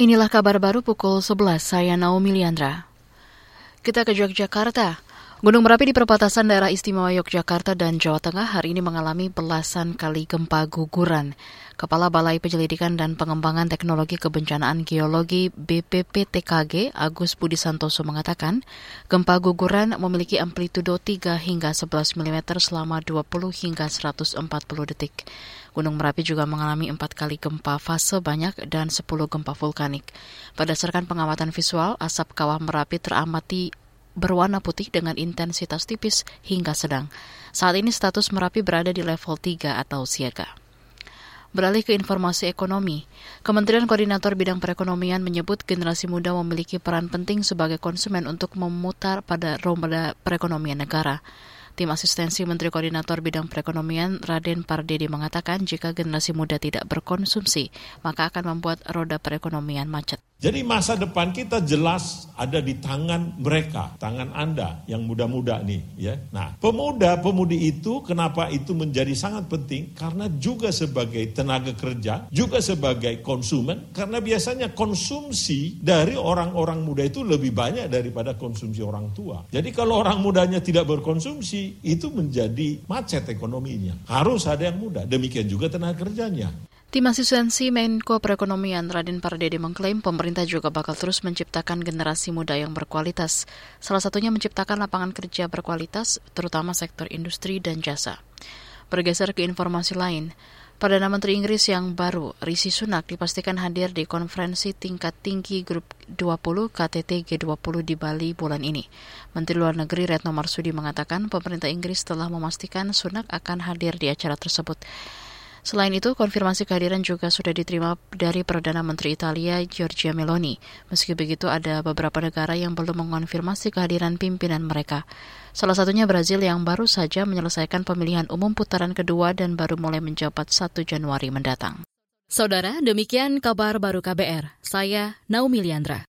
Inilah kabar baru pukul 11, saya Naomi Liandra. Kita ke Yogyakarta. Gunung Merapi di perbatasan daerah istimewa Yogyakarta dan Jawa Tengah hari ini mengalami belasan kali gempa guguran. Kepala Balai Penyelidikan dan Pengembangan Teknologi Kebencanaan Geologi BPPTKG Agus Budi Santoso mengatakan, gempa guguran memiliki amplitudo 3 hingga 11 mm selama 20 hingga 140 detik. Gunung Merapi juga mengalami empat kali gempa fase banyak dan sepuluh gempa vulkanik. Berdasarkan pengamatan visual, asap kawah Merapi teramati berwarna putih dengan intensitas tipis hingga sedang. Saat ini status Merapi berada di level 3 atau siaga. Beralih ke informasi ekonomi, Kementerian Koordinator Bidang Perekonomian menyebut generasi muda memiliki peran penting sebagai konsumen untuk memutar pada roda perekonomian negara. Tim asistensi Menteri Koordinator Bidang Perekonomian Raden Pardede mengatakan jika generasi muda tidak berkonsumsi, maka akan membuat roda perekonomian macet. Jadi masa depan kita jelas ada di tangan mereka, tangan Anda yang muda-muda nih, ya. Nah, pemuda-pemudi itu kenapa itu menjadi sangat penting? Karena juga sebagai tenaga kerja, juga sebagai konsumen, karena biasanya konsumsi dari orang-orang muda itu lebih banyak daripada konsumsi orang tua. Jadi kalau orang mudanya tidak berkonsumsi, itu menjadi macet ekonominya. Harus ada yang muda, demikian juga tenaga kerjanya. Tim asistensi Menko Perekonomian Raden Pardede mengklaim pemerintah juga bakal terus menciptakan generasi muda yang berkualitas. Salah satunya menciptakan lapangan kerja berkualitas, terutama sektor industri dan jasa. Bergeser ke informasi lain, Perdana Menteri Inggris yang baru, Rishi Sunak, dipastikan hadir di konferensi tingkat tinggi Grup 20 KTT G20 di Bali bulan ini. Menteri Luar Negeri Retno Marsudi mengatakan pemerintah Inggris telah memastikan Sunak akan hadir di acara tersebut. Selain itu, konfirmasi kehadiran juga sudah diterima dari Perdana Menteri Italia Giorgia Meloni. Meski begitu, ada beberapa negara yang belum mengonfirmasi kehadiran pimpinan mereka. Salah satunya Brazil yang baru saja menyelesaikan pemilihan umum putaran kedua dan baru mulai menjabat 1 Januari mendatang. Saudara, demikian kabar baru KBR. Saya Naomi Liandra.